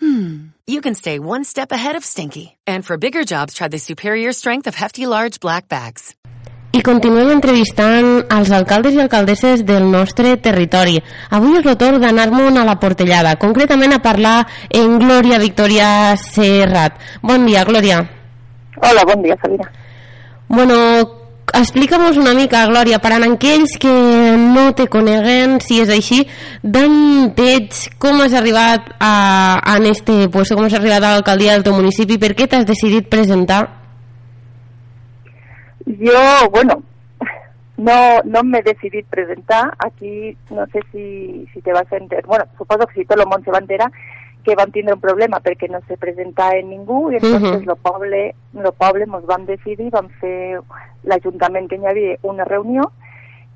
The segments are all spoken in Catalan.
hmm, you can stay one step ahead of stinky. And for bigger jobs, try the superior strength of Hefty Large Black Bags. I continuem entrevistant els alcaldes i alcaldesses del nostre territori. Avui és el torn d'anar-me'n a la Portellada, concretament a parlar en Glòria Victoria Serrat. Bon dia, Glòria. Hola, bon dia, Sabina. Bueno, explica'm una mica, Glòria, per a aquells que no te coneguen, si és així, d'on ets, com has arribat a, a este puesto, com has arribat a l'alcaldia del teu municipi, per què t'has decidit presentar? Yo, bueno, no, no me he decidido presentar. Aquí no sé si, si te vas enterar. Bueno, supongo que si todo el mundo se va enterar que van tindre un problema perquè no se presenta en ningú i entonces uh -huh. lo poble, lo poble mos vam decidir, vam fer l'Ajuntament que hi havia una reunió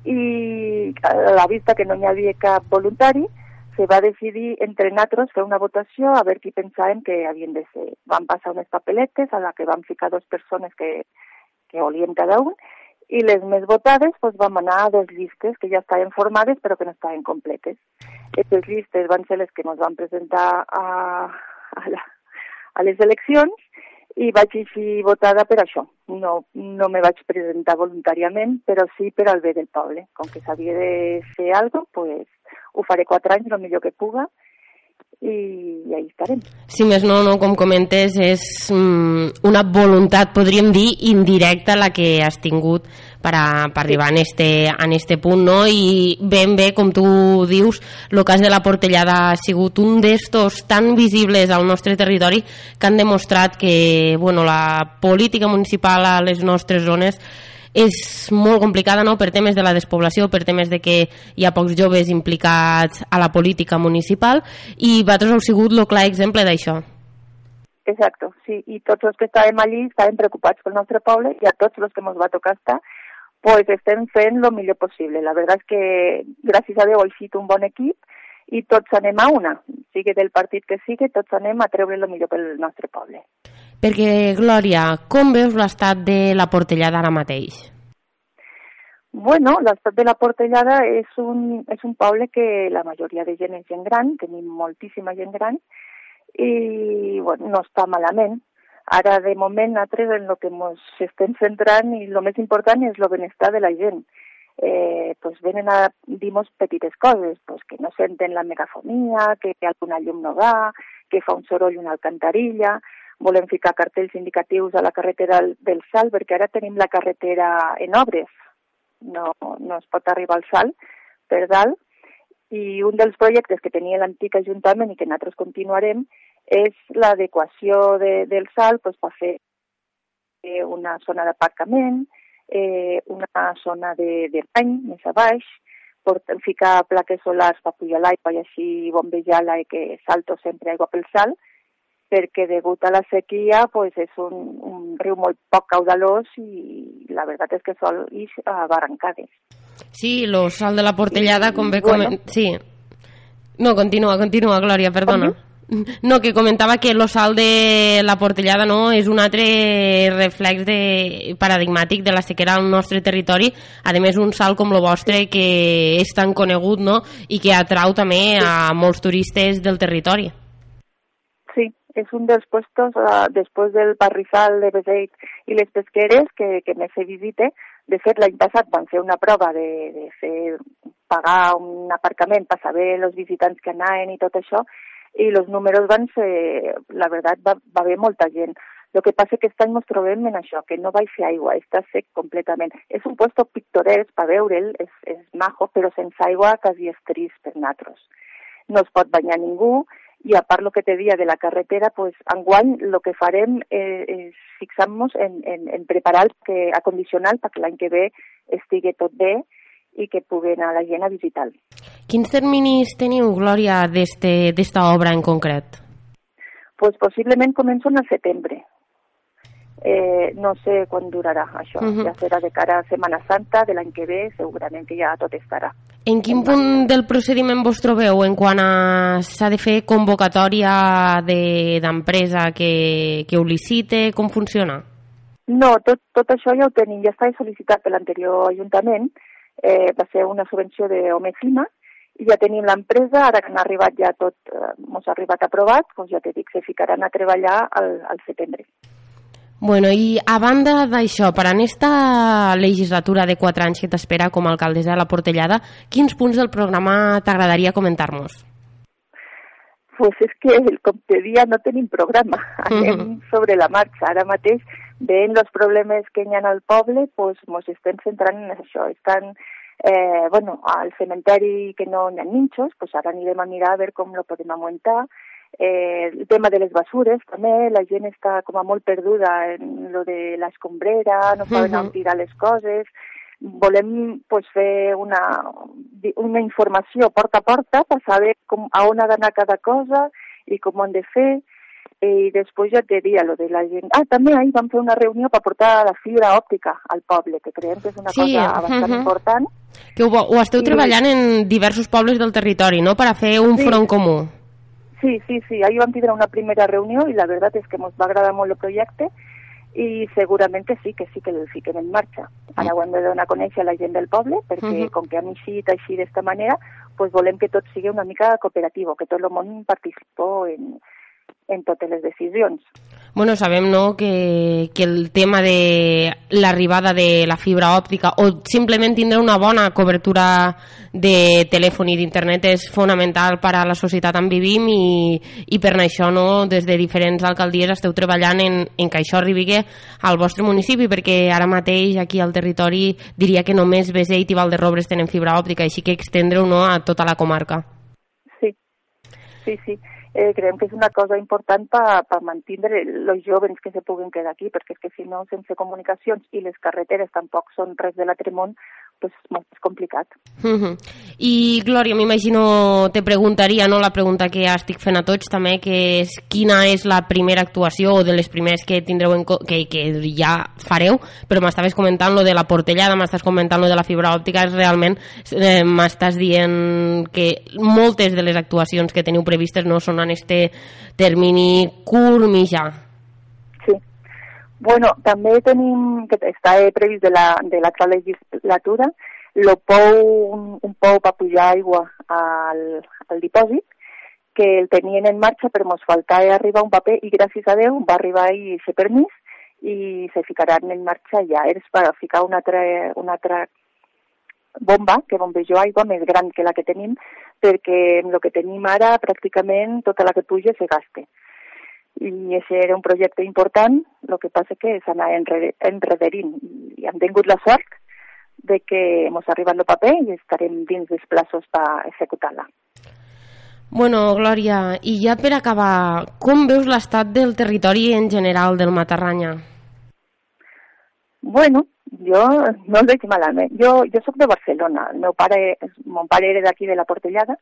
i a la vista que no hi havia cap voluntari se va decidir entre nosaltres fer una votació a veure qui pensaven que havien de ser. Van passar unes papeletes a la que van ficar dos persones que, que volien cada un i les més votades doncs, vam anar a dos llistes que ja estaven formades però que no estaven completes. Aquestes llistes van ser les que ens van presentar a, a, la, a les eleccions i vaig així votada per això. No, no me vaig presentar voluntàriament, però sí per al bé del poble. Com que s'havia de fer alguna cosa, pues, ho faré quatre anys, el millor que puga, i ahí estarem. Si més no, no com comentes, és mm, una voluntat, podríem dir, indirecta la que has tingut per, a, per arribar en este, en este punt, no? I ben bé, com tu dius, el cas de la Portellada ha sigut un d'estos tan visibles al nostre territori que han demostrat que bueno, la política municipal a les nostres zones és molt complicada no? per temes de la despoblació, per temes de que hi ha pocs joves implicats a la política municipal i vosaltres heu sigut el clar exemple d'això. Exacto, sí, i tots els que estàvem allí estàvem preocupats pel nostre poble i a tots els que ens va tocar estar pues estem fent el millor possible. La veritat és que, gràcies a Déu, ha sigut un bon equip i tots anem a una, sigui del partit que sigui, tots anem a treure el millor pel nostre poble. Perquè, Glòria, com veus l'estat de la Portellada ara mateix? Bueno, l'estat de la Portellada és un, és un poble que la majoria de gent és gent gran, tenim moltíssima gent gran, i bueno, no està malament. Ara, de moment, nosaltres en el que ens estem centrant i el més important és el benestar de la gent. Eh, pues venen a dir-nos petites coses, pues que no senten la megafonia, que alguna llum no va, que fa un soroll una alcantarilla, volem ficar cartells indicatius a la carretera del, Sal, perquè ara tenim la carretera en obres, no, no es pot arribar al Sal per dalt, i un dels projectes que tenia l'antic Ajuntament i que nosaltres continuarem és l'adequació de, del Sal pues, per fer una zona d'aparcament, eh, una zona de, de bany més a baix, per ficar plaques solars per pujar l'aigua i així bombejar-la i que salto sempre aigua pel sal, perquè degut a la sequia pues, és un, un riu molt poc caudalós i la veritat és que sol ix a barrancades. Sí, lo sal de la Portellada, com bé bueno. coment... Sí. No, continua, continua, Glòria, perdona. No, que comentava que lo sal de la Portellada no és un altre reflex de, paradigmàtic de la sequera al nostre territori, a més un sal com lo vostre que és tan conegut no? i que atrau també a molts turistes del territori és un dels puestos uh, després del Parrifal de Beseit i les pesqueres que, que més se visite. De fet, l'any passat van fer una prova de, de fer pagar un aparcament per saber els visitants que anaven i tot això, i els números van ser, la veritat, va, va haver molta gent. El que passa que aquest any ens trobem en això, que no va fer aigua, està sec completament. És un puesto pictoresc per veure'l, és, és majo, però sense aigua quasi és trist per nosaltres. No es pot banyar ningú, i a part el que te dia de la carretera, pues, enguany el que farem eh, és fixar-nos en, en, en preparar el que, acondicionar perquè l'any que ve estigui tot bé i que pugui anar la gent a visitar-lo. Quins terminis teniu, Glòria, d'esta obra en concret? Pues possiblement comencen al setembre. eh, no sé quan durarà això. Uh -huh. Ja serà de cara a Setmana Santa de l'any que ve, segurament que ja tot estarà. En quin punt del procediment vos trobeu en quan s'ha de fer convocatòria d'empresa de, que, que ho licite? Com funciona? No, tot, tot això ja ho tenim, ja està sol·licitat per l'anterior Ajuntament, eh, va ser una subvenció d'Homefima, i ja tenim l'empresa, ara que han arribat ja tot, eh, mos ha arribat aprovat, doncs ja te dic, se ficaran a treballar al, al setembre. Bueno, i a banda d'això, per a aquesta legislatura de 4 anys que t'espera com a alcaldessa de la Portellada, quins punts del programa t'agradaria comentar-nos? Pues és que, com te dia, no tenim programa. Anem uh -huh. sobre la marxa. Ara mateix, veient els problemes que hi ha al poble, pues, mos estem centrant en això. Estan, eh, bueno, al cementeri que no hi ha ninxos, pues ara anirem a mirar a veure com lo podem augmentar Eh, el tema de les basures també, la gent està com a molt perduda en lo de l'escombrera, no saben uh -huh. tirar les coses. Volem pues, fer una, una informació porta a porta per saber com, a on ha d'anar cada cosa i com ho han de fer i després ja te diria lo de la gent. Ah, també ahir vam fer una reunió per portar la fibra òptica al poble, que creiem que és una sí, cosa bastant uh -huh. important. Que ho, ho esteu I... treballant en diversos pobles del territori, no?, per a fer un sí. front comú. Sí, sí, sí, ahí vam tindre una primera reunió i la veritat és que ens va agradar molt el projecte i segurament sí, que sí que el fiquem en marxa. Ara ho hem de donar a conèixer a la gent del poble perquè uh -huh. com que hem eixit així d'esta manera, pues volem que tot sigui una mica cooperatiu, que tot el món participi en, en totes les decisions. Bueno, sabem no, que, que el tema de l'arribada de la fibra òptica o simplement tindre una bona cobertura de telèfon i d'internet és fonamental per a la societat on vivim i, i per això no, des de diferents alcaldies esteu treballant en, en que això arribi al vostre municipi perquè ara mateix aquí al territori diria que només Beseit i Valderrobres tenen fibra òptica, així que extendre-ho no, a tota la comarca. Sí, sí, sí eh, creiem que és una cosa important per pa mantenir els jovens que se puguin quedar aquí, perquè és que si no, sense comunicacions i les carreteres tampoc són res de l'altre món, pues, molt més complicat. Uh -huh. I, Glòria, m'imagino, te preguntaria, no?, la pregunta que estic fent a tots també, que és quina és la primera actuació o de les primeres que tindreu en que, que ja fareu, però m'estaves comentant lo de la portellada, m'estàs comentant lo de la fibra òptica, és realment eh, m'estàs dient que moltes de les actuacions que teniu previstes no són en este termini curt mitjà. Bueno, també tenim, que està previst de la, de la legislatura, el pou, un, un pou per pujar aigua al, al dipòsit, que el tenien en marxa però ens faltava arribar un paper i gràcies a Déu va arribar i ser permís i se ficaran en marxa ja. És per ficar una altra, una altra bomba que bombejo aigua més gran que la que tenim perquè el que tenim ara pràcticament tota la que puja se gaste i això era un projecte important, el que passa que s'anava enrederint i hem tingut la sort de que ens ha arribat el paper i estarem dins dels plaços per executar-la. Bueno, Glòria, i ja per acabar, com veus l'estat del territori en general del Matarranya? Bueno, jo no el veig malament. Jo, jo sóc de Barcelona, el meu pare, mon pare era d'aquí de la Portellada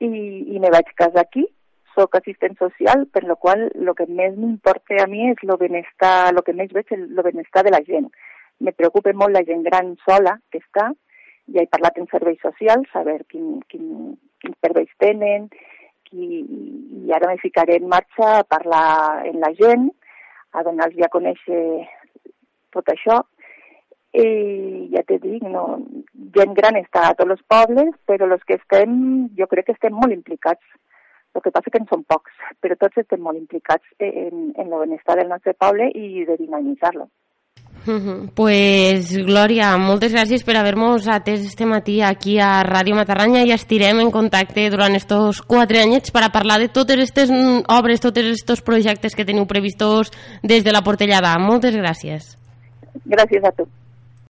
i, i me vaig casar aquí soc assistent social, per lo qual el que més m'importa a mi és el benestar, el que més veig és el benestar de la gent. Me preocupa molt la gent gran sola que està, ja he parlat en serveis socials, a veure quin, quin, quins serveis tenen, qui, i ara me ficaré en marxa a parlar en la gent, a donar-los a conèixer tot això, i ja te dic, no, gent gran està a tots els pobles, però els que estem, jo crec que estem molt implicats el que passa que en són pocs, però tots estem molt implicats en, en el benestar del nostre poble i de dinamitzar-lo. Uh -huh. Pues, Glòria, moltes gràcies per haver-nos atès este matí aquí a Ràdio Matarranya i estirem en contacte durant estos quatre anyets per a parlar de totes aquestes obres, tots aquests projectes que teniu previstos des de la Portellada. Moltes gràcies. Gràcies a tu.